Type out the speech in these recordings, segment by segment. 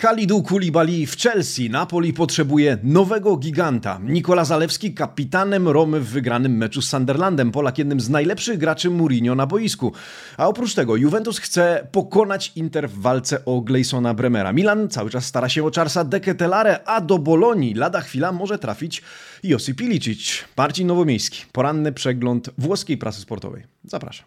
Kalidu Kulibali w Chelsea. Napoli potrzebuje nowego giganta. Nikola Zalewski kapitanem Romy w wygranym meczu z Sunderlandem. Polak jednym z najlepszych graczy Mourinho na boisku. A oprócz tego Juventus chce pokonać Inter w walce o Gleisona Bremera. Milan cały czas stara się o Charlesa Deketelare, a do Bolonii lada chwila może trafić Josip Ilicic. Marcin Nowomiejski. Poranny przegląd włoskiej prasy sportowej. Zapraszam.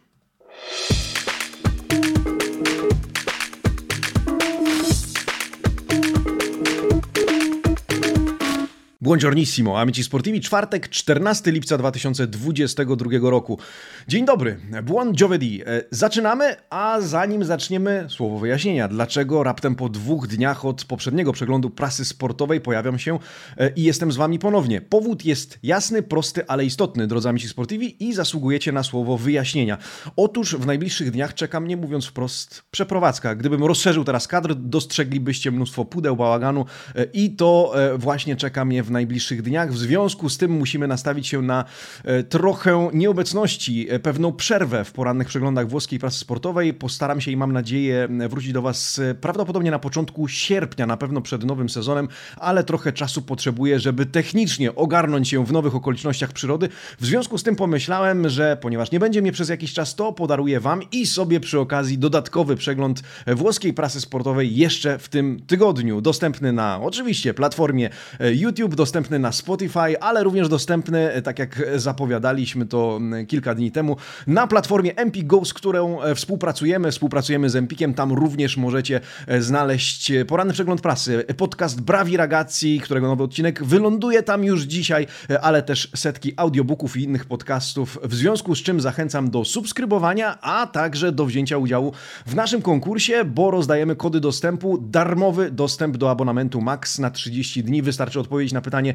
Buongiornissimo, amici sportivi, czwartek, 14 lipca 2022 roku. Dzień dobry, buon giovedì. E, zaczynamy, a zanim zaczniemy, słowo wyjaśnienia, dlaczego raptem po dwóch dniach od poprzedniego przeglądu prasy sportowej pojawiam się e, i jestem z wami ponownie. Powód jest jasny, prosty, ale istotny, drodzy amici sportivi i zasługujecie na słowo wyjaśnienia. Otóż w najbliższych dniach czeka mnie, mówiąc wprost, przeprowadzka. Gdybym rozszerzył teraz kadr, dostrzeglibyście mnóstwo pudeł, bałaganu e, i to właśnie czeka mnie w najbliższych dniach. W związku z tym musimy nastawić się na e, trochę nieobecności, e, pewną przerwę w porannych przeglądach włoskiej prasy sportowej. Postaram się i mam nadzieję wrócić do Was e, prawdopodobnie na początku sierpnia, na pewno przed nowym sezonem, ale trochę czasu potrzebuję, żeby technicznie ogarnąć się w nowych okolicznościach przyrody. W związku z tym pomyślałem, że ponieważ nie będzie mnie przez jakiś czas, to podaruję Wam i sobie przy okazji dodatkowy przegląd włoskiej prasy sportowej jeszcze w tym tygodniu. Dostępny na oczywiście platformie YouTube, dostępny na Spotify, ale również dostępny, tak jak zapowiadaliśmy to kilka dni temu, na platformie Empik Go, z którą e, współpracujemy. Współpracujemy z Empikiem, tam również możecie e, znaleźć poranny przegląd prasy, podcast Brawi Ragazzi, którego nowy odcinek wyląduje tam już dzisiaj, e, ale też setki audiobooków i innych podcastów, w związku z czym zachęcam do subskrybowania, a także do wzięcia udziału w naszym konkursie, bo rozdajemy kody dostępu, darmowy dostęp do abonamentu Max na 30 dni. Wystarczy odpowiedzieć na pytanie pytanie,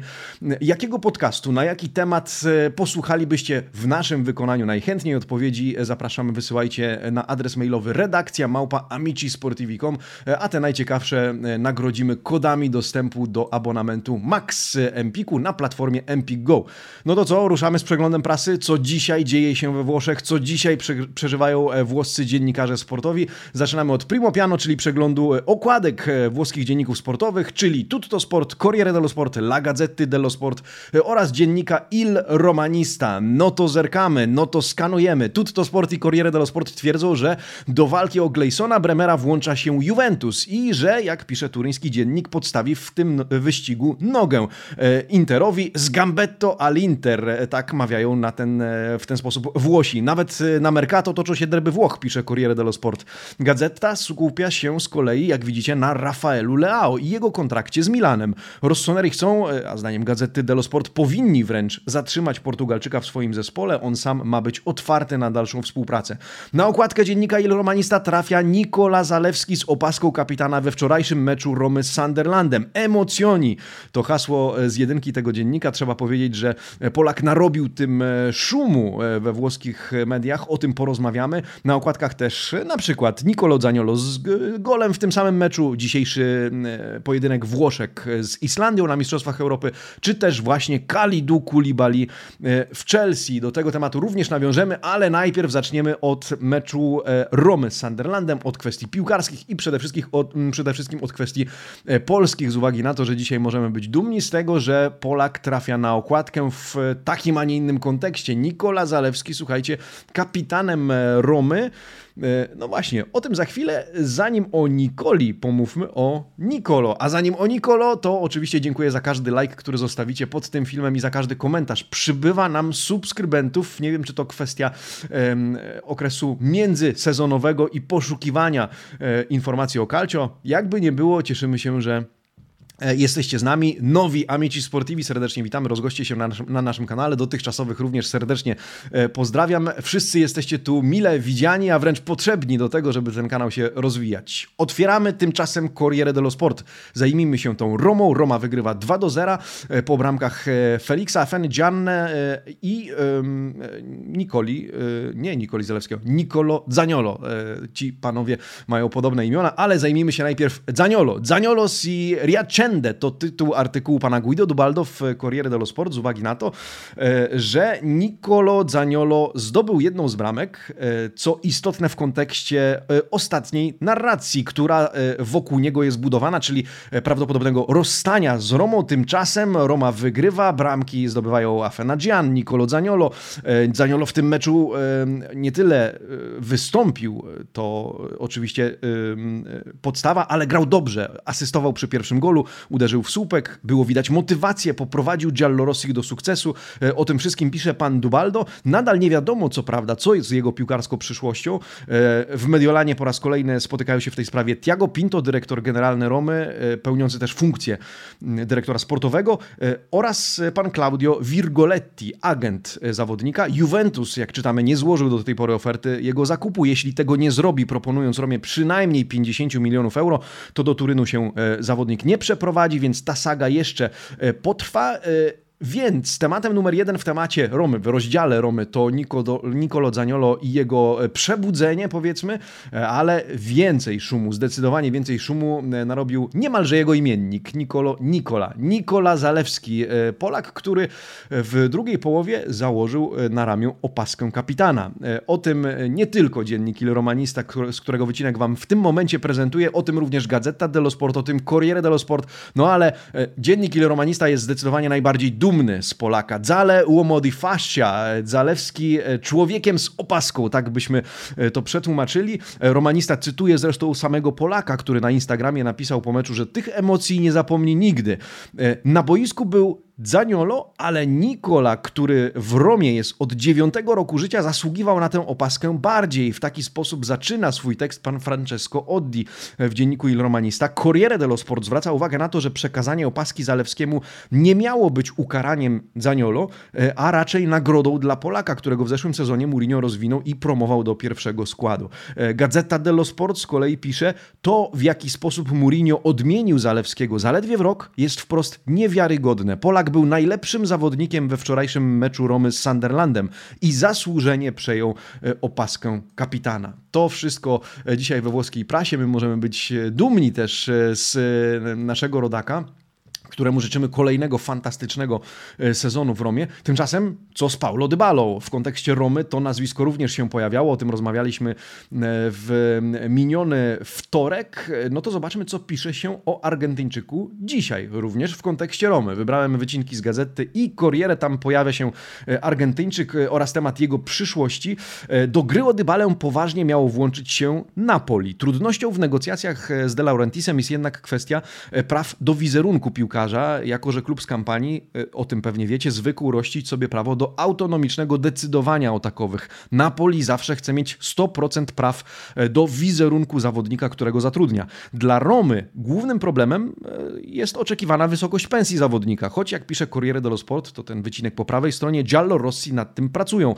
jakiego podcastu, na jaki temat e, posłuchalibyście w naszym wykonaniu najchętniej? Odpowiedzi zapraszamy, wysyłajcie na adres mailowy redakcja małpa amicisportivi.com, e, a te najciekawsze e, nagrodzimy kodami dostępu do abonamentu Max Empiku na platformie Empik Go. No to co, ruszamy z przeglądem prasy, co dzisiaj dzieje się we Włoszech, co dzisiaj przeżywają włoscy dziennikarze sportowi. Zaczynamy od Primo Piano, czyli przeglądu okładek włoskich dzienników sportowych, czyli Tutto Sport, Corriere dello Sport, La Gazety dello Sport e, oraz dziennika Il Romanista. No to zerkamy, no to skanujemy. Tutto Sport i Corriere dello Sport twierdzą, że do walki o Gleisona Bremera włącza się Juventus i że, jak pisze turyński dziennik, podstawi w tym wyścigu nogę e, Interowi z Gambetto all'Inter. E, tak mawiają na ten, w ten sposób Włosi. Nawet na Mercato toczą się derby Włoch, pisze Corriere dello Sport. Gazeta skupia się z kolei, jak widzicie, na Rafaelu Leao i jego kontrakcie z Milanem. Rossoneri chcą a zdaniem gazety Delo Sport powinni wręcz zatrzymać Portugalczyka w swoim zespole. On sam ma być otwarty na dalszą współpracę. Na okładkę dziennika Il Romanista trafia Nikola Zalewski z opaską kapitana we wczorajszym meczu Romy z Sunderlandem. Emocjoni to hasło z jedynki tego dziennika. Trzeba powiedzieć, że Polak narobił tym e, szumu e, we włoskich mediach. O tym porozmawiamy. Na okładkach też na przykład Nicolo Zaniolo z golem w tym samym meczu. Dzisiejszy e, pojedynek Włoszek z Islandią na Mistrzostwach Europy, czy też właśnie Kalidu Kulibali e, w Chelsea. Do tego tematu również nawiążemy, ale najpierw zaczniemy od meczu e, Romy z Sunderlandem, od kwestii piłkarskich i przede wszystkim od, przede wszystkim od kwestii e, polskich, z uwagi na to, że dzisiaj możemy być dumni z tego, że Polak trafia na okładkę w takim, a nie innym kontekście. Nikola Zalewski, słuchajcie, kapitanem Romy. E, no właśnie, o tym za chwilę. Zanim o Nikoli, pomówmy o Nikolo. A zanim o Nikolo, to oczywiście dziękuję za każdy like, który zostawicie pod tym filmem i za każdy komentarz. Przybywa nam subskrybentów. Nie wiem, czy to kwestia um, okresu międzysezonowego i poszukiwania um, informacji o Calcio. Jakby nie było, cieszymy się, że E, jesteście z nami, nowi Amici Sportivi, serdecznie witamy, rozgoście się na, na, naszym kanale, dotychczasowych również serdecznie e, pozdrawiam. Wszyscy jesteście tu mile widziani, a wręcz potrzebni do tego, żeby ten kanał się rozwijać. Otwieramy tymczasem Corriere dello Sport. Zajmijmy się tą Romą. Roma wygrywa 2 do 0 e, po bramkach Felixa Fengianne i um, Nikoli, nie Nikoli Zalewskiego, Nicolo Zaniolo. Ci panowie mają podobne imiona, ale zajmijmy się najpierw Zaniolo. Zaniolo i Riacenza leggende to tytuł artykułu pana Guido Dubaldo w Corriere dello Sport z uwagi na to, że Nicolo Zaniolo zdobył jedną z bramek, co istotne w kontekście ostatniej narracji, która wokół niego jest budowana, czyli prawdopodobnego rozstania z Romą. Tymczasem Roma wygrywa, bramki zdobywają Afena Gian, Nicolo Zaniolo. Zaniolo w tym meczu nie tyle wystąpił, to oczywiście podstawa, ale grał dobrze. Asystował przy pierwszym golu, uderzył w słupek, było widać motywację, poprowadził Giallorossi do sukcesu. E, o tym wszystkim pisze pan Dubaldo. Nadal nie wiadomo, co prawda, co jest z jego piłkarską przyszłością. E, w Mediolanie po raz kolejny spotykają się w tej sprawie Tiago Pinto, dyrektor generalny Romy, e, pełniący też funkcję dyrektora sportowego oraz pan Claudio Virgoletti, agent zawodnika. Juventus, jak czytamy, nie złożył do tej pory oferty jego zakupu. Jeśli tego nie zrobi, proponując Romie przynajmniej 50 milionów euro, to do Turynu się zawodnik nie przeprowadzi, więc ta saga jeszcze potrwa. Więc tematem numer jeden w temacie Romy, w rozdziale Romy to Nicolo, Nicolo Zaniolo i jego e, przebudzenie, powiedzmy, e, ale więcej szumu, zdecydowanie więcej szumu e, narobił niemalże jego imiennik, Nicolo, Nikola, Nikola Zalewski, Polak, który w drugiej połowie założył na ramię opaskę kapitana. O tym nie tylko dziennik Il Romanista, z którego wycinek wam w tym momencie prezentuję, o tym również Gazeta dello Sport, o tym Corriere dello Sport, no ale dziennik Il Romanista jest zdecydowanie najbardziej dumny dumny z Polaka. Zale uomo di fascia, Zalewski e, człowiekiem z opaską, tak byśmy e, to przetłumaczyli. E, romanista cytuje zresztą samego Polaka, który na Instagramie napisał po meczu, że tych emocji nie zapomni nigdy. Na boisku był Zaniolo, ale Nikola, który w Romie jest od dziewiątego roku życia, zasługiwał na tę opaskę bardziej. W taki sposób zaczyna swój tekst pan Francesco Oddi w dzienniku Il Romanista. Corriere dello Sport zwraca uwagę na to, że przekazanie opaski Zalewskiemu nie miało być ukaraniem Zaniolo, e, a raczej nagrodą dla Polaka, którego w zeszłym sezonie Mourinho rozwinął i promował do pierwszego składu. E, Gazeta dello Sport z kolei pisze, to w jaki sposób Mourinho odmienił Zalewskiego zaledwie w rok jest wprost niewiarygodne. Polak był najlepszym zawodnikiem we wczorajszym meczu Romy z Sunderlandem i zasłużenie przejął e, opaskę kapitana. To wszystko e, dzisiaj we włoskiej prasie. My możemy być e, dumni też z naszego rodaka któremu życzymy kolejnego fantastycznego e, sezonu w Romie. Tymczasem, co z Paulo Dybalo? W kontekście Romy to nazwisko również się pojawiało, o tym rozmawialiśmy e, w miniony wtorek. E, no to zobaczmy, co pisze się o Argentyńczyku dzisiaj, również w kontekście Romy. Wybrałem wycinki z gazety i Corriere, tam pojawia się Argentyńczyk oraz temat jego przyszłości. Do gry o Dybalę poważnie miało włączyć się Napoli. Trudnością w negocjacjach z De Laurentiisem jest jednak kwestia praw do wizerunku piłkarza piłkarza, jako że klub z kampanii, y, o tym pewnie wiecie, zwykł rościć sobie prawo do autonomicznego decydowania o takowych. Napoli zawsze chce mieć 100% praw y, do wizerunku zawodnika, którego zatrudnia. Dla Romy głównym problemem y, jest oczekiwana wysokość pensji zawodnika, choć jak pisze Corriere dello Sport, to ten wycinek po prawej stronie, Giallo Rossi nad tym pracują.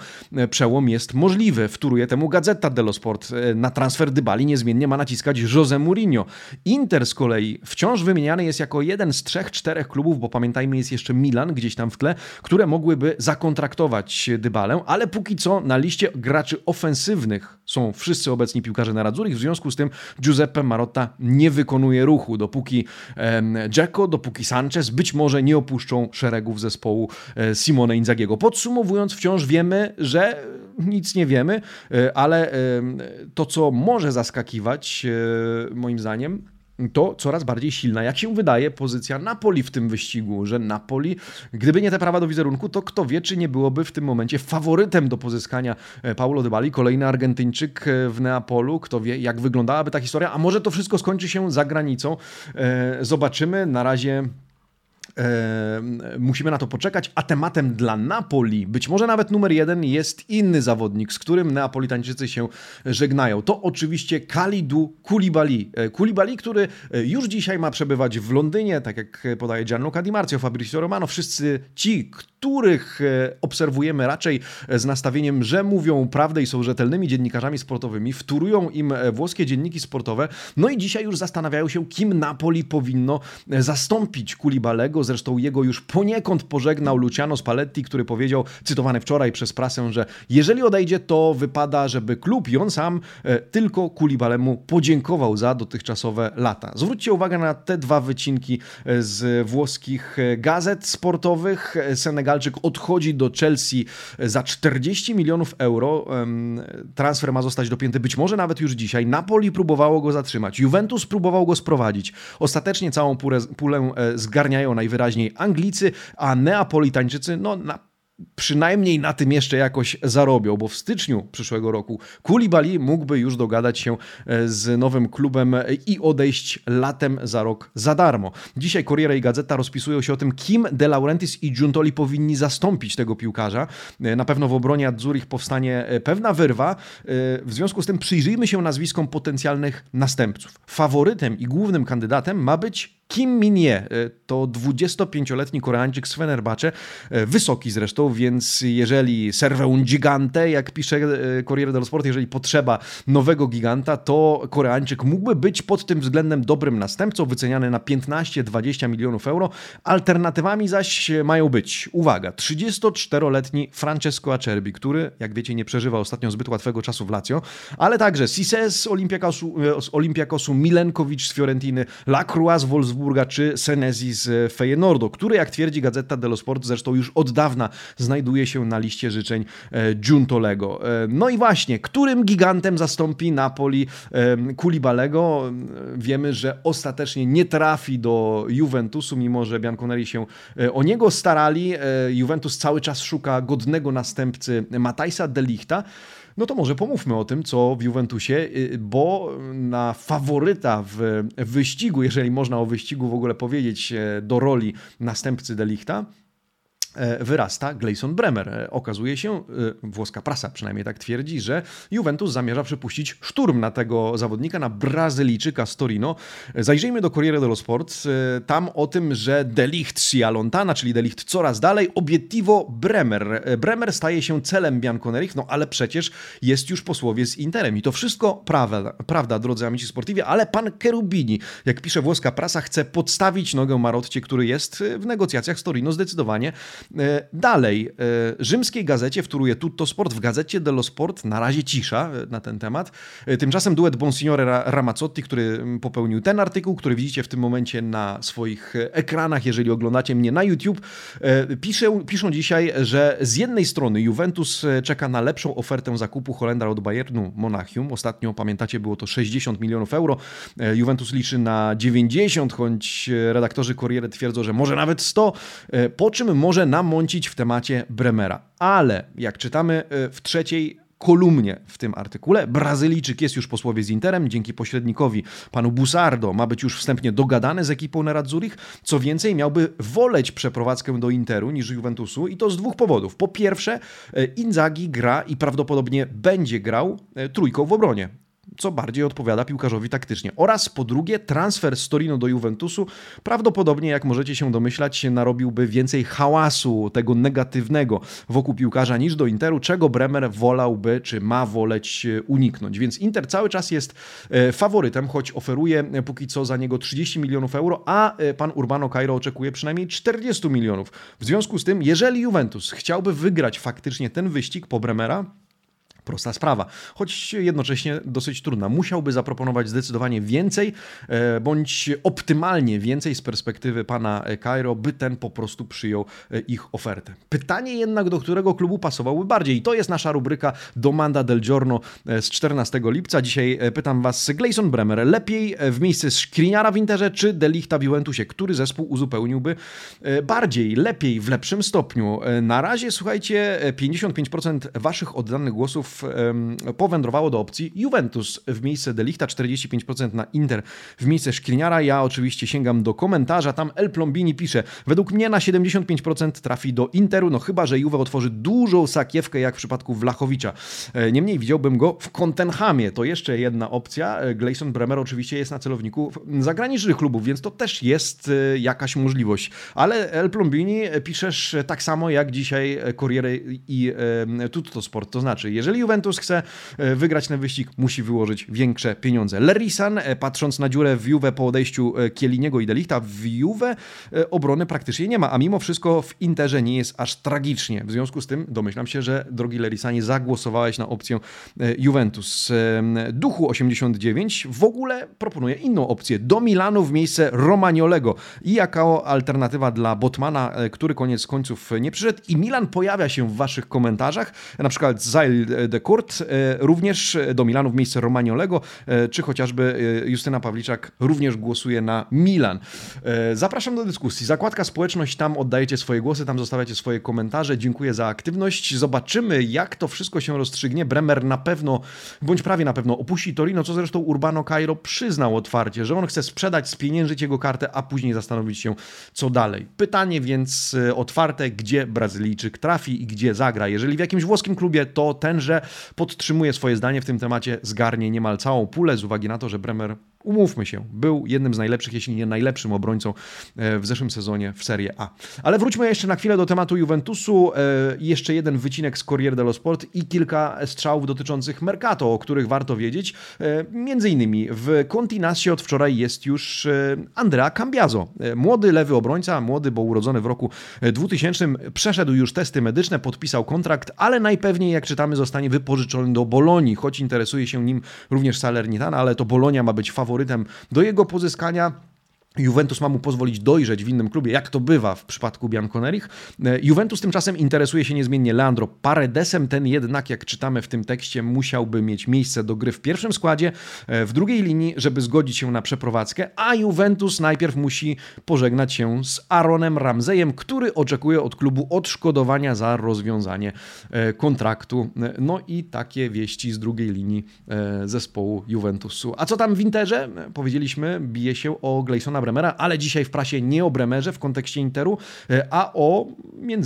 Przełom jest możliwy, wtóruje temu Gazeta dello Sport. Na transfer Dybali niezmiennie ma naciskać Jose Mourinho. Inter z kolei wciąż wymieniany jest jako jeden z trzech czterech klubów, bo pamiętajmy, jest jeszcze Milan gdzieś tam w tle, które mogłyby zakontraktować Dybalę, ale póki co na liście graczy ofensywnych są wszyscy obecni piłkarze na Radzurich, w związku z tym Giuseppe Marotta nie wykonuje ruchu, dopóki Dzeko, dopóki Sanchez być może nie opuszczą szeregów zespołu e, Simone Inzagiego. Podsumowując, wciąż wiemy, że nic nie wiemy, e, ale to, co może zaskakiwać, e, moim zdaniem, to coraz bardziej silna, jak się wydaje, pozycja Napoli w tym wyścigu, że Napoli, gdyby nie te prawa do wizerunku, to kto wie, czy nie byłoby w tym momencie faworytem do pozyskania e, Paulo Dybali, kolejny Argentyńczyk e, w Neapolu, kto wie, jak wyglądałaby ta historia, a może to wszystko skończy się za granicą. E, zobaczymy, na razie musimy na to poczekać, a tematem dla Napoli, być może nawet numer jeden, jest inny zawodnik, z którym Neapolitańczycy się żegnają. To oczywiście Kalidu Koulibaly. E, Koulibaly, który e, już dzisiaj ma przebywać w Londynie, tak jak podaje Gianluca Di Marzio, Fabrizio Romano, wszyscy ci, których e, obserwujemy raczej z nastawieniem, że mówią prawdę i są rzetelnymi dziennikarzami sportowymi, wturują im włoskie dzienniki sportowe, no i dzisiaj już zastanawiają się, kim Napoli powinno zastąpić Koulibalego, Dlatego zresztą jego już poniekąd pożegnał Luciano Spalletti, który powiedział, cytowany wczoraj przez prasę, że jeżeli odejdzie, to wypada, żeby klub i on sam e, tylko Kulibalemu podziękował za dotychczasowe lata. Zwróćcie uwagę na te dwa wycinki e, z włoskich gazet sportowych. Senegalczyk odchodzi do Chelsea za 40 milionów euro. Transfer ma zostać dopięty być może nawet już dzisiaj. Napoli próbowało go zatrzymać. Juventus próbował go sprowadzić. Ostatecznie całą pulę zgarniają najwyraźniej Anglicy, a Neapolitańczycy no, na przynajmniej na tym jeszcze jakoś zarobią, bo w styczniu przyszłego roku Kulibali mógłby już dogadać się e, z nowym klubem i odejść latem za rok za darmo. Dzisiaj Corriere i Gazeta rozpisują się o tym, kim De Laurentiis i Giuntoli powinni zastąpić tego piłkarza. E, na pewno w obronie Zurich powstanie e, pewna wyrwa. W związku z tym przyjrzyjmy się nazwiskom potencjalnych następców. Faworytem i głównym kandydatem ma być Kim Minie e, to 25-letni Koreańczyk z Fenerbahce, e, wysoki zresztą, więc jeżeli serve un gigante, jak pisze e, Corriere dello Sport, jeżeli potrzeba nowego giganta, to Koreańczyk mógłby być pod tym względem dobrym następcą, wyceniany na 15-20 milionów euro. Alternatywami zaś mają być, uwaga, 34-letni Francesco Acerbi, który, jak wiecie, nie przeżywa ostatnio zbyt łatwego czasu w Lazio, ale także Cisse z Olympiakosu, Olympiakosu Milenkowicz z Fiorentiny, Lacroix z Wolfsburg, Czy Senezi z Feyenoordu, który jak twierdzi Gazeta dello Sport zresztą już od dawna znajduje się na liście życzeń e, Giuntolego. E, no i właśnie, którym gigantem zastąpi Napoli e, Kulibalego? Wiemy, że ostatecznie nie trafi do Juventusu, mimo że Bianconeri się o niego starali. Juventus cały czas szuka godnego następcy Matajsa Delichta no to może pomówmy o tym, co w Juventusie, y, bo na faworyta w wyścigu, jeżeli można o wyścigu w ogóle powiedzieć, e, do roli następcy Delichta, wyrasta Gleison Bremer. E, okazuje się, e, włoska prasa przynajmniej tak twierdzi, że Juventus zamierza przypuścić szturm na tego zawodnika, na Brazylijczyka z Torino. Zajrzyjmy do Corriere dello Sport. Tam o tym, że Delicht si allontana, czyli Delicht coraz dalej, obiettivo Bremer. Bremer staje się celem Bianconerich, no ale przecież jest już posłowie z Interem i to wszystko prawda, prawda drodzy amici sportivi, ale pan Cherubini, jak pisze włoska prasa, chce podstawić nogę Marotcie, który jest w negocjacjach z Torino zdecydowanie E, dalej, w e, rzymskiej gazecie wtóruje Tutto Sport, w gazecie dello Sport na razie cisza e, na ten temat. Tymczasem duet Bonsignore Ramazzotti, który popełnił ten artykuł, który widzicie w tym momencie na swoich ekranach, jeżeli oglądacie mnie na YouTube, piszą, piszą dzisiaj, że z jednej strony Juventus czeka na lepszą ofertę zakupu Holendra od Bayernu Monachium. Ostatnio, pamiętacie, było to 60 milionów euro. Juventus liczy na 90, choć redaktorzy Corriere twierdzą, że może nawet 100, po czym może namącić w temacie Bremera. Ale jak czytamy e, w trzeciej kolumnie w tym artykule. Brazylijczyk jest już posłowie z Interem, dzięki pośrednikowi panu Busardo ma być już wstępnie dogadany z ekipą Nerazzurich. Co więcej, miałby woleć przeprowadzkę do Interu niż Juventusu i to z dwóch powodów. Po pierwsze, e, Inzaghi gra i prawdopodobnie będzie grał e, trójką w obronie co bardziej odpowiada piłkarzowi taktycznie. Oraz po drugie, transfer z Torino do Juventusu prawdopodobnie, jak możecie się domyślać, narobiłby więcej hałasu, tego negatywnego wokół piłkarza niż do Interu, czego Bremer wolałby, czy ma woleć e, uniknąć. Więc Inter cały czas jest e, faworytem, choć oferuje e, póki co za niego 30 milionów euro, a pan Urbano Cairo oczekuje przynajmniej 40 milionów. W związku z tym, jeżeli Juventus chciałby wygrać faktycznie ten wyścig po Bremera, prosta sprawa, choć jednocześnie dosyć trudna. Musiałby zaproponować zdecydowanie więcej, e, bądź optymalnie więcej z perspektywy pana Cairo, by ten po prostu przyjął e, ich ofertę. Pytanie jednak, do którego klubu pasowałby bardziej. I to jest nasza rubryka Domanda del Giorno e, z 14 lipca. Dzisiaj pytam was, Gleison Bremer, lepiej w miejsce Skriniara w Interze czy Delichta w Juventusie? Który zespół uzupełniłby bardziej, lepiej, w lepszym stopniu? Na razie, słuchajcie, 55% waszych oddanych głosów powędrowało do opcji Juventus w miejsce Delichta, 45% na Inter w miejsce Szkliniara. Ja oczywiście sięgam do komentarza, tam El Plombini pisze, według mnie na 75% trafi do Interu, no chyba, że Juve otworzy dużą sakiewkę jak w przypadku Wlachowicza. E, niemniej widziałbym go w Kontenhamie, to jeszcze jedna opcja. E, Gleison Bremer oczywiście jest na celowniku zagranicznych klubów, więc to też jest e, jakaś możliwość. Ale El Plombini piszesz tak samo jak dzisiaj Corriere i Tutto Sport, to znaczy, jeżeli Juventus chce wygrać ten wyścig, musi wyłożyć większe pieniądze. Lerisan, patrząc na dziurę w Juve po odejściu Kieliniego i Delichta, w Juve obrony praktycznie nie ma, a mimo wszystko w Interze nie jest aż tragicznie. W związku z tym domyślam się, że drogi Lerisanie zagłosowałeś na opcję Juventus. Duchu 89 w ogóle proponuje inną opcję. Do Milanu w miejsce Romagnolego i jako alternatywa dla Botmana, e, który koniec końców nie przyszedł i Milan pojawia się w waszych komentarzach, na przykład Zail de Kurt, e, również do Milanu w miejsce Romagnolego, e, czy chociażby Justyna Pawliczak również głosuje na Milan. Zapraszam do dyskusji. Zakładka społeczność, tam oddajecie swoje głosy, tam zostawiacie swoje komentarze. Dziękuję za aktywność. Zobaczymy, jak to wszystko się rozstrzygnie. Bremer na pewno, bądź prawie na pewno opuści Torino, co zresztą Urbano Cairo przyznał otwarcie, że on chce sprzedać, spieniężyć jego kartę, a później zastanowić się, co dalej. Pytanie więc e, otwarte, gdzie Brazylijczyk trafi i gdzie zagra. Jeżeli w jakimś włoskim klubie, to tenże podtrzymuje swoje zdanie w tym temacie, zgarnie niemal całą pulę z uwagi na to, że Bremer umówmy się, był jednym z najlepszych, jeśli nie najlepszym obrońcą e, w zeszłym sezonie w Serie A. Ale wróćmy jeszcze na chwilę do tematu Juventusu. E, jeszcze jeden wycinek z Corriere dello Sport i kilka strzałów dotyczących Mercato, o których warto wiedzieć. E, między innymi w Continassie od wczoraj jest już Andrea Cambiazo. Młody lewy obrońca, młody, bo urodzony w roku 2000, przeszedł już testy medyczne, podpisał kontrakt, ale najpewniej, jak czytamy, zostanie wypożyczony do Bolonii, choć interesuje się nim również Salernitana, ale to Bolonia ma być faworytem faworytem do jego pozyskania. Juventus ma mu pozwolić dojrzeć w innym klubie, jak to bywa w przypadku Bianconerich. E, Juventus tymczasem interesuje się niezmiennie Leandro Paredesem, ten jednak, jak czytamy w tym tekście, musiałby mieć miejsce do gry w pierwszym składzie, e, w drugiej linii, żeby zgodzić się na przeprowadzkę, a Juventus najpierw musi pożegnać się z Aaronem Ramsejem, który oczekuje od klubu odszkodowania za rozwiązanie e, kontraktu. No i takie wieści z drugiej linii zespołu Juventusu. A co tam w Interze? Powiedzieliśmy, bije się o Gleisona Bremera, ale dzisiaj w prasie nie o Bremerze w kontekście Interu, e, a o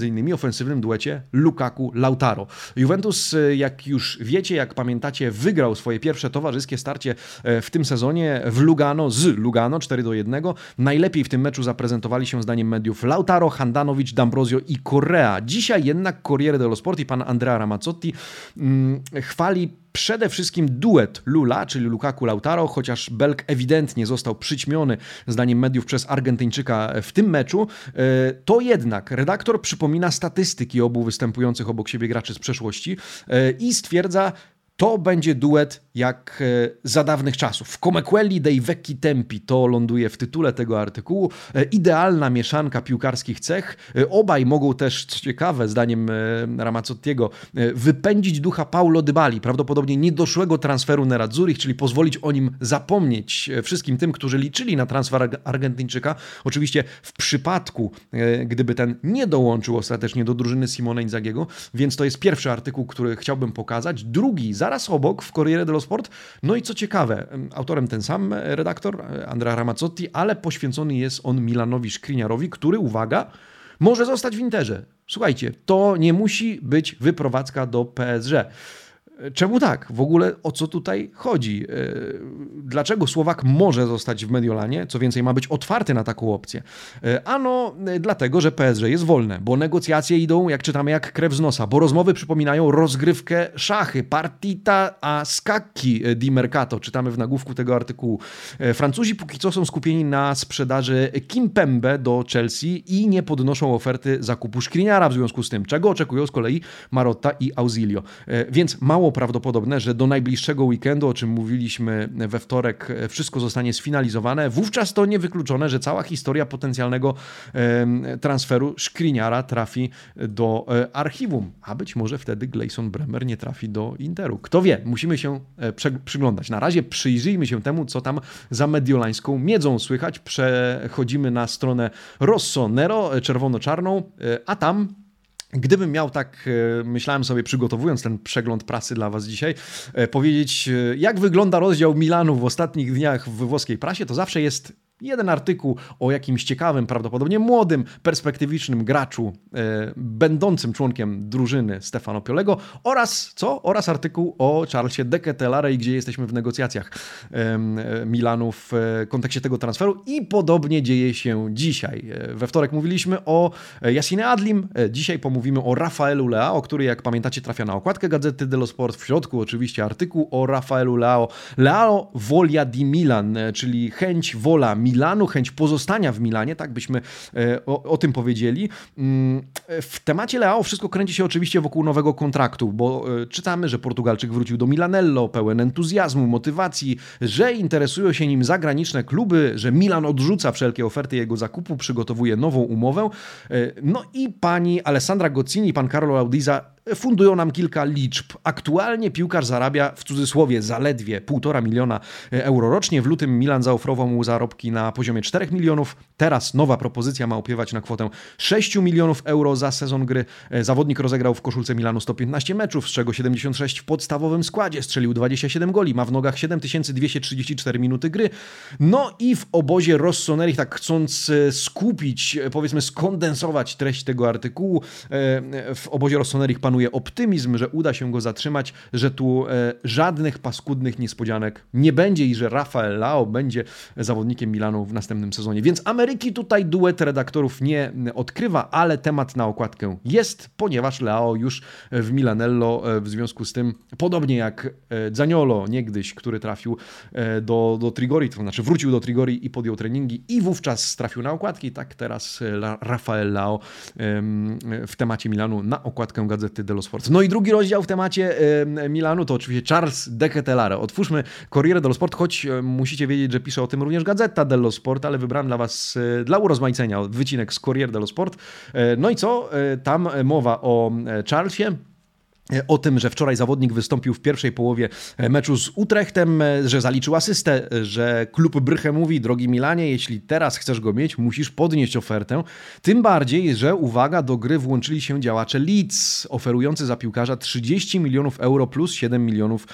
innymi ofensywnym duecie Lukaku-Lautaro. Juventus, e, jak już wiecie, jak pamiętacie, wygrał swoje pierwsze towarzyskie starcie e, w tym sezonie w Lugano z Lugano 4 do 1. Najlepiej w tym meczu zaprezentowali się zdaniem mediów Lautaro, Handanovic, D'Ambrosio i Correa. Dzisiaj jednak Corriere dello Sport i pan Andrea Ramazzotti mm, chwali przede wszystkim duet Lula, czyli Lukaku Lautaro, chociaż Belk ewidentnie został przyćmiony, zdaniem mediów, przez Argentyńczyka w tym meczu, e, to jednak redaktor przypomina statystyki obu występujących obok siebie graczy z przeszłości e, i stwierdza, to będzie duet jak e, za dawnych czasów. W Comequelli dei vecchi tempi to ląduje w tytule tego artykułu. E, idealna mieszanka piłkarskich cech. E, obaj mogą też, co ciekawe, zdaniem Ramazzottiego, wypędzić ducha Paulo Dybali, prawdopodobnie niedoszłego transferu Nerazzurich, czyli pozwolić o nim zapomnieć wszystkim tym, którzy liczyli na transfer Argentyńczyka. Oczywiście w przypadku, gdyby ten nie dołączył ostatecznie do drużyny Simone Inzagiego, więc to jest pierwszy artykuł, który chciałbym pokazać. Drugi, zaraz obok, w Corriere dello Sport. No i co ciekawe, autorem ten sam redaktor, Andrea Ramazzotti, ale poświęcony jest on Milanowi Szkriniarowi, który, uwaga, może zostać w Interze. Słuchajcie, to nie musi być wyprowadzka do PSG. Czemu tak? W ogóle o co tutaj chodzi? E, dlaczego Słowak może zostać w Mediolanie? Co więcej, ma być otwarty na taką opcję. E, ano, e, dlatego, że PSG jest wolne, bo negocjacje idą, jak czytamy, jak krew z nosa, bo rozmowy przypominają rozgrywkę szachy, partita a scacchi di mercato. Czytamy w nagłówku tego artykułu. Francuzi póki co są skupieni na sprzedaży Kimpembe do Chelsea i nie podnoszą oferty zakupu Szkriniara w związku z tym, czego oczekują z kolei Marotta i Ausilio. Więc mało prawdopodobne, że do najbliższego weekendu, o czym mówiliśmy we wtorek, wszystko zostanie sfinalizowane. Wówczas to niewykluczone, że cała historia potencjalnego transferu Szkriniara trafi do e, archiwum, a być może wtedy Gleison Bremer nie trafi do Interu. Kto wie, musimy się e, przyglądać. Na razie przyjrzyjmy się temu, co tam za mediolańską miedzą słychać. Przechodzimy na stronę Rossonero, e, czerwono-czarną, a tam Gdybym miał tak, e, myślałem sobie przygotowując ten przegląd prasy dla Was dzisiaj, e, powiedzieć, e, jak wygląda rozdział Milanu w ostatnich dniach w włoskiej prasie, to zawsze jest jeden artykuł o jakimś ciekawym, prawdopodobnie młodym, perspektywicznym graczu, e, będącym członkiem drużyny Stefano Piolego oraz co? Oraz artykuł o Charlesie de Ketelare, gdzie jesteśmy w negocjacjach e, Milanu w e, kontekście tego transferu i podobnie dzieje się dzisiaj. E, we wtorek mówiliśmy o Jasine Adlim, e, dzisiaj pomówimy o Rafaelu Leao, który jak pamiętacie trafia na okładkę Gazety dello Sport, w środku oczywiście artykuł o Rafaelu Leao. Leao volia di Milan, czyli chęć, wola Milanu, chęć pozostania w Milanie, tak byśmy o, o tym powiedzieli. Mm, w temacie Leao wszystko kręci się oczywiście wokół nowego kontraktu, bo czytamy, że Portugalczyk wrócił do Milanello, pełen entuzjazmu, motywacji, że interesują się nim zagraniczne kluby, że Milan odrzuca wszelkie oferty jego zakupu, przygotowuje nową umowę. No i pani Alessandra Gozzini pan Carlo Audiza fundują nam kilka liczb. Aktualnie piłkarz zarabia w cudzysłowie zaledwie 1,5 miliona euro rocznie. W lutym Milan zaoferował mu zarobki na poziomie 4 milionów. Teraz nowa propozycja ma opiewać na kwotę 6 milionów euro za sezon gry. Zawodnik rozegrał w koszulce Milanu 115 meczów, z czego 76 w podstawowym składzie. Strzelił 27 goli, ma w nogach 7234 minuty gry. No i w obozie Rossoneri, tak chcąc e, skupić, e, powiedzmy skondensować treść tego artykułu, e, w obozie Rossoneri pan panuje optymizm, że uda się go zatrzymać, że tu e, żadnych paskudnych niespodzianek nie będzie i że Rafael Lao będzie zawodnikiem Milanu w następnym sezonie. Więc Ameryki tutaj duet redaktorów nie odkrywa, ale temat na okładkę jest, ponieważ Lao już w Milanello e, w związku z tym, podobnie jak e, Zaniolo niegdyś, który trafił do, do Trigori, to znaczy wrócił do Trigori i podjął treningi i wówczas trafił na okładki, tak teraz Rafael Lao w temacie Milanu na okładkę gazety dello Sport. No i drugi rozdział w temacie Milanu to oczywiście Charles de Ketelare. Otwórzmy Corriere dello Sport, choć musicie wiedzieć, że pisze o tym również Gazeta dello Sport, ale wybrałem dla Was e, dla urozmaicenia wycinek z Corriere dello Sport. E, no i co? E, tam mowa o Charlesie. E, o tym, że wczoraj zawodnik wystąpił w pierwszej połowie e, meczu z Utrechtem, e, że zaliczył asystę, że klub Bryche mówi, drogi Milanie, jeśli teraz chcesz go mieć, musisz podnieść ofertę. Tym bardziej, że uwaga, do gry włączyli się działacze Leeds, oferujący za piłkarza 30 milionów euro plus 7 milionów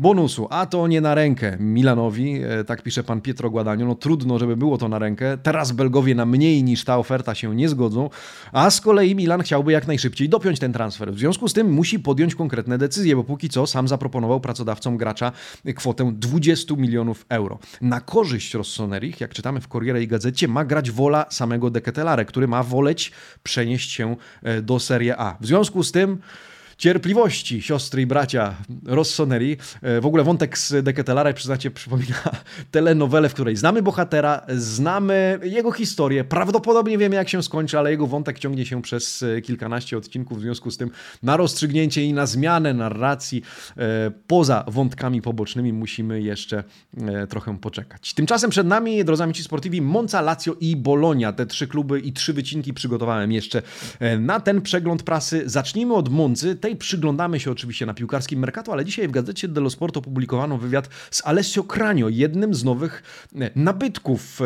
bonusu, a to nie na rękę Milanowi, e, tak pisze pan Pietro Guadagno, no trudno, żeby było to na rękę. Teraz Belgowie na mniej niż ta oferta się nie zgodzą, a z kolei Milan chciałby jak najszybciej dopiąć ten transfer. W związku z tym musi podjąć konkretne decyzje, bo póki co sam zaproponował pracodawcom gracza kwotę 20 milionów euro. Na korzyść Rossonerich, jak czytamy w Corriere i Gazecie, ma grać wola samego Deketelare, który ma woleć przenieść się e, do Serie A. W związku z tym cierpliwości siostry i bracia Rossoneri. E, w ogóle wątek z Deketelara, przyznacie, przypomina telenowelę, w której znamy bohatera, znamy jego historię, prawdopodobnie wiemy jak się skończy, ale jego wątek ciągnie się przez e, kilkanaście odcinków, w związku z tym na rozstrzygnięcie i na zmianę narracji e, poza wątkami pobocznymi musimy jeszcze trochę poczekać. Tymczasem przed nami, drodzy amici sportivi, Monza, Lazio i Bologna. Te trzy kluby i trzy wycinki przygotowałem jeszcze na ten przegląd prasy. Zacznijmy od Monzy, tej przyglądamy się oczywiście na piłkarskim Mercato, ale dzisiaj w gazecie dello Sport opublikowano wywiad z Alessio Cranio, jednym z nowych e, nabytków e,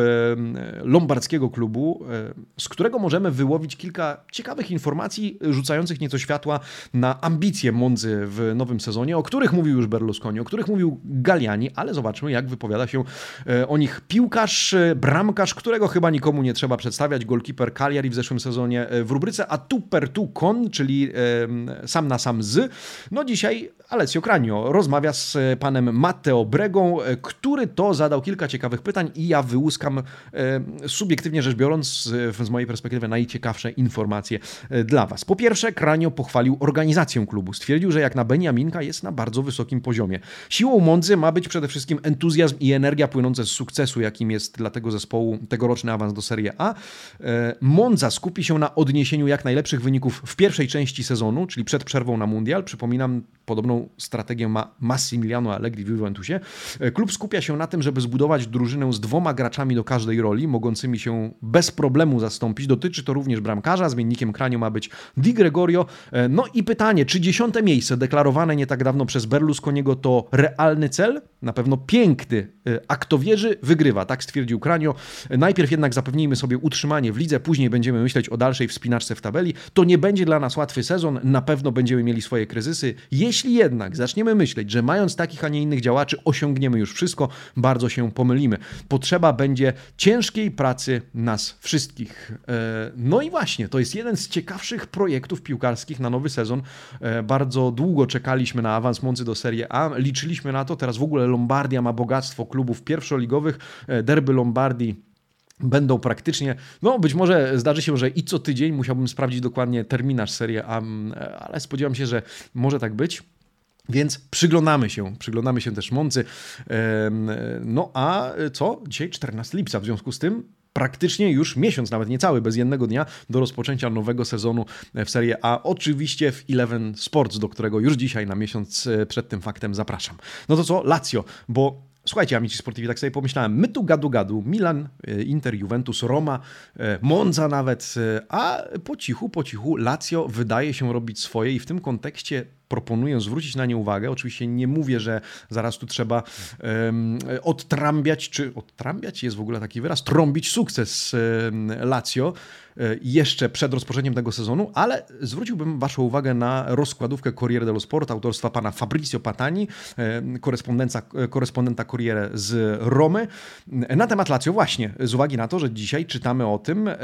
lombardzkiego klubu, e, z którego możemy wyłowić kilka ciekawych informacji, rzucających nieco światła na ambicje Mondzy w nowym sezonie, o których mówił już Berlusconi, o których mówił Galliani, ale zobaczmy, jak wypowiada się o nich piłkarz, bramkarz, którego chyba nikomu nie trzeba przedstawiać, golkiper Cagliari w zeszłym sezonie w rubryce a tu per tu con, czyli sam na na sam z. No dzisiaj Alessio Cranio rozmawia z e, panem Matteo Bregą, e, który to zadał kilka ciekawych pytań i ja wyłuskam e, subiektywnie rzecz biorąc z mojej perspektywy najciekawsze informacje dla was. Po pierwsze, Cranio pochwalił organizację klubu. Stwierdził, że jak na Beniaminka jest na bardzo wysokim poziomie. Siłą Mondzy ma być przede wszystkim entuzjazm i energia płynące z sukcesu, jakim jest dla tego zespołu tegoroczny awans do Serie A. Monza skupi się na odniesieniu jak najlepszych wyników w pierwszej części sezonu, czyli przed przerwą na Mundial. Przypominam, podobną strategię ma Massimiliano Allegri w Juventusie. E, klub skupia się na tym, żeby zbudować drużynę z dwoma graczami do każdej roli, mogącymi się bez problemu zastąpić. Dotyczy to również bramkarza, zmiennikiem kraniu ma być Di Gregorio. E, no i pytanie, czy dziesiąte miejsce deklarowane nie tak dawno przez Berlusconiego to realny cel? Na pewno piękny. E, a kto wierzy, wygrywa, tak stwierdził Kranio. Najpierw jednak zapewnijmy sobie utrzymanie w lidze, później będziemy myśleć o dalszej wspinaczce w tabeli. To nie będzie dla nas łatwy sezon, na pewno będziemy mieli swoje kryzysy. Jeśli jednak jednak zaczniemy myśleć, że mając takich, a nie innych działaczy osiągniemy już wszystko, bardzo się pomylimy. Potrzeba będzie ciężkiej pracy nas wszystkich. E, no i właśnie, to jest jeden z ciekawszych projektów piłkarskich na nowy sezon. E, bardzo długo czekaliśmy na awans Moncy do Serie A, liczyliśmy na to, teraz w ogóle Lombardia ma bogactwo klubów pierwszoligowych, e, derby Lombardii będą praktycznie, no być może zdarzy się, że i co tydzień musiałbym sprawdzić dokładnie terminarz Serie A, ale spodziewam się, że może tak być. Więc przyglądamy się, przyglądamy się też Moncy. No a co? Dzisiaj 14 lipca, w związku z tym praktycznie już miesiąc, nawet niecały, bez jednego dnia do rozpoczęcia nowego sezonu w Serie A. Oczywiście w Eleven Sports, do którego już dzisiaj na miesiąc e, przed tym faktem zapraszam. No to co? Lazio, bo Słuchajcie, Amici Sportivi, tak sobie pomyślałem, my tu gadu gadu, Milan, e, Inter, Juventus, Roma, e, Monza nawet, a po cichu, po cichu Lazio wydaje się robić swoje i w tym kontekście proponuję zwrócić na nie uwagę. Oczywiście nie mówię, że zaraz tu trzeba um, odtrambiać, czy odtrambiać? Jest w ogóle taki wyraz, trąbić sukces um, Lazio e, jeszcze przed rozpoczęciem tego sezonu, ale zwróciłbym Waszą uwagę na rozkładówkę Corriere dello Sport autorstwa pana Fabrizio Patani, korespondenta Corriere z Romy, na temat Lazio właśnie, z uwagi na to, że dzisiaj czytamy o tym, e,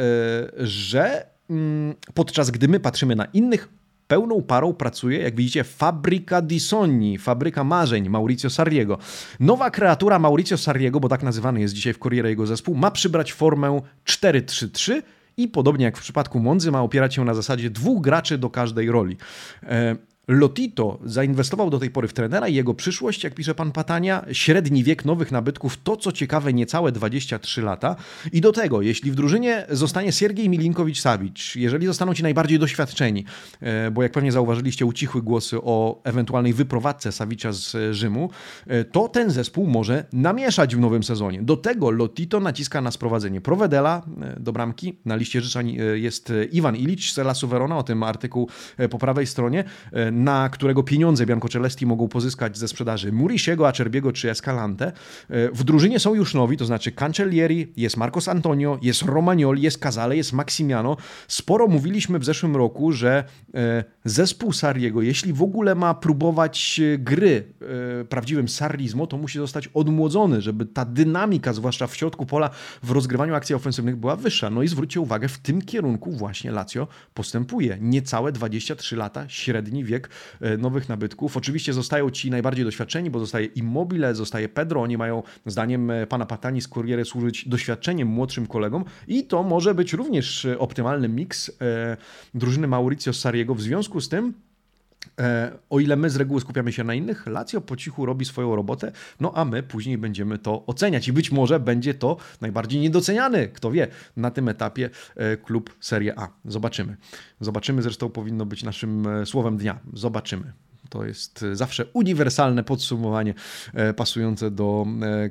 że mm, podczas gdy my patrzymy na innych pełną parą pracuje, jak widzicie, Fabryka di Sogni, fabryka marzeń Mauricio Sarriego. Nowa kreatura Mauricio Sarriego, bo tak nazywany jest dzisiaj w Corriere jego zespół, ma przybrać formę 4-3-3 i podobnie jak w przypadku Monzy ma opierać się na zasadzie dwóch graczy do każdej roli. E Lotito zainwestował do tej pory w trenera i jego przyszłość, jak pisze pan Patania, średni wiek nowych nabytków to co ciekawe niecałe 23 lata. I do tego, jeśli w drużynie zostanie Siergiej Milinkowicz-Sawicz, jeżeli zostaną ci najbardziej doświadczeni, e, bo jak pewnie zauważyliście, ucichły głosy o ewentualnej wyprowadzce Sawicza z Rzymu, e, to ten zespół może namieszać w nowym sezonie. Do tego Lotito naciska na sprowadzenie Provedela e, do bramki. Na liście życzeń jest Iwan Ilicz z Lasu Verona, o tym artykuł po prawej stronie na którego pieniądze Biancocelesti mogą pozyskać ze sprzedaży Murisiego, Acerbiego czy Escalante. E, w drużynie są już nowi, to znaczy Cancellieri, jest Marcos Antonio, jest Romagnoli, jest Casale, jest Maximiano. Sporo mówiliśmy w zeszłym roku, że e, zespół Sarriego, jeśli w ogóle ma próbować e, gry prawdziwym sarrizmo, to musi zostać odmłodzony, żeby ta dynamika, zwłaszcza w środku pola, w rozgrywaniu akcji ofensywnych była wyższa. No i zwróćcie uwagę, w tym kierunku właśnie Lazio postępuje. Niecałe 23 lata, średni wiek E, nowych nabytków. Oczywiście zostają ci najbardziej doświadczeni, bo zostaje Immobile, zostaje Pedro. Oni mają, zdaniem e, pana Patani z Corriere, służyć doświadczeniem młodszym kolegom i to może być również e, optymalny miks drużyny Mauricio Sariego. W związku z tym o ile my z reguły skupiamy się na innych, Lazio po cichu robi swoją robotę, no a my później będziemy to oceniać i być może będzie to najbardziej niedoceniany, kto wie, na tym etapie klub Serie A. Zobaczymy. Zobaczymy, zresztą powinno być naszym e, słowem dnia. Zobaczymy. To jest e, zawsze uniwersalne podsumowanie e, pasujące do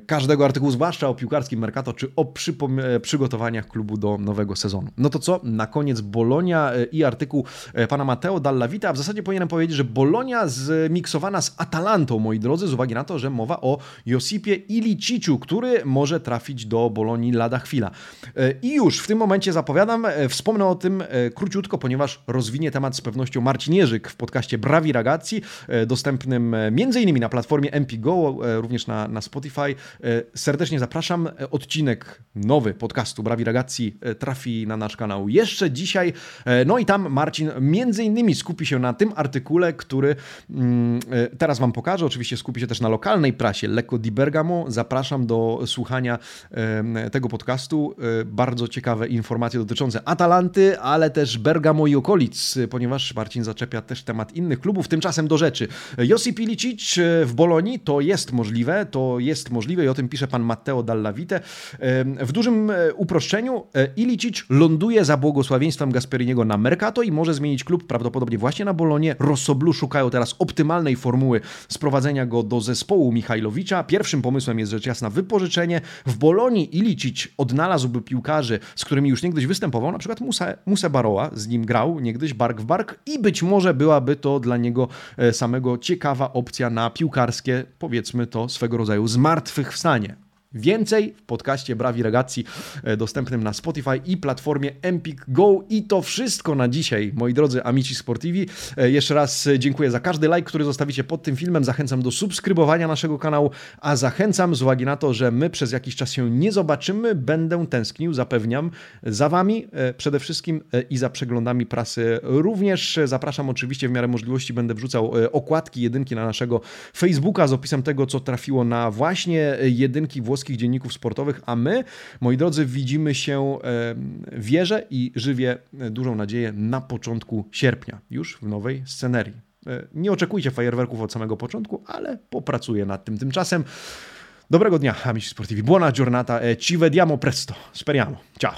każdego artykułu, zwłaszcza o piłkarskim Mercato, czy o przygotowaniach klubu do nowego sezonu. No to co? Na koniec Bolonia i artykuł pana Matteo Dallavita. W zasadzie powinienem powiedzieć, że Bolonia zmiksowana z Atalantą, moi drodzy, z uwagi na to, że mowa o Josipie Iliciciu, który może trafić do Bolonii lada chwila. I już w tym momencie zapowiadam, wspomnę o tym króciutko, ponieważ rozwinie temat z pewnością Marcin Jerzyk w podcaście Brawi Ragazzi, e, dostępnym e, m.in. na platformie MPGO, e, również na, na Spotify. Serdecznie zapraszam. Odcinek nowy podcastu Brawi Ragazzi trafi na nasz kanał jeszcze dzisiaj. No i tam Marcin m.in. skupi się na tym artykule, który mm, teraz Wam pokażę. Oczywiście skupi się też na lokalnej prasie Lecco di Bergamo. Zapraszam do słuchania tego podcastu. Bardzo ciekawe informacje dotyczące Atalanty, ale też Bergamo i okolic, ponieważ Marcin zaczepia też temat innych klubów. Tymczasem do rzeczy. Josip Ilicic e, w Bolonii to jest możliwe, to jest możliwe i o tym pisze pan Matteo Dallavite. E, w dużym e, uproszczeniu Ilicic ląduje za błogosławieństwem Gasperiniego na Mercato i może zmienić klub prawdopodobnie właśnie na Bolonię. Rossoblu szukają teraz optymalnej formuły sprowadzenia go do zespołu Michajlowicza. Pierwszym pomysłem jest rzecz jasna wypożyczenie. W Bolonii Ilicic odnalazłby piłkarzy, z którymi już niegdyś występował, na przykład Musa, Musa Baroa, z nim grał niegdyś bark w bark i być może byłaby to dla niego samego ciekawa opcja na piłkarskie, powiedzmy to swego rodzaju zmartwychwstanie. Więcej w podcaście Brawi Regacji e, dostępnym na Spotify i platformie Empik Go. I to wszystko na dzisiaj, moi drodzy amici sportivi. E, jeszcze raz dziękuję za każdy like, który zostawicie pod tym filmem. Zachęcam do subskrybowania naszego kanału, a zachęcam z uwagi na to, że my przez jakiś czas się nie zobaczymy. Będę tęsknił, zapewniam, za Wami e, przede wszystkim i za przeglądami prasy również. Zapraszam oczywiście w miarę możliwości, będę wrzucał okładki jedynki na naszego Facebooka z opisem tego, co trafiło na właśnie jedynki włoskie włoskich dzienników sportowych, a my, moi drodzy, widzimy się, wierzę i żywię dużą nadzieję na początku sierpnia, już w nowej scenerii. E, nie oczekujcie fajerwerków od samego początku, ale popracuję nad tym. Tymczasem dobrego dnia, amici sportivi. Buona giornata e ci vediamo presto. Speriamo. Ciao.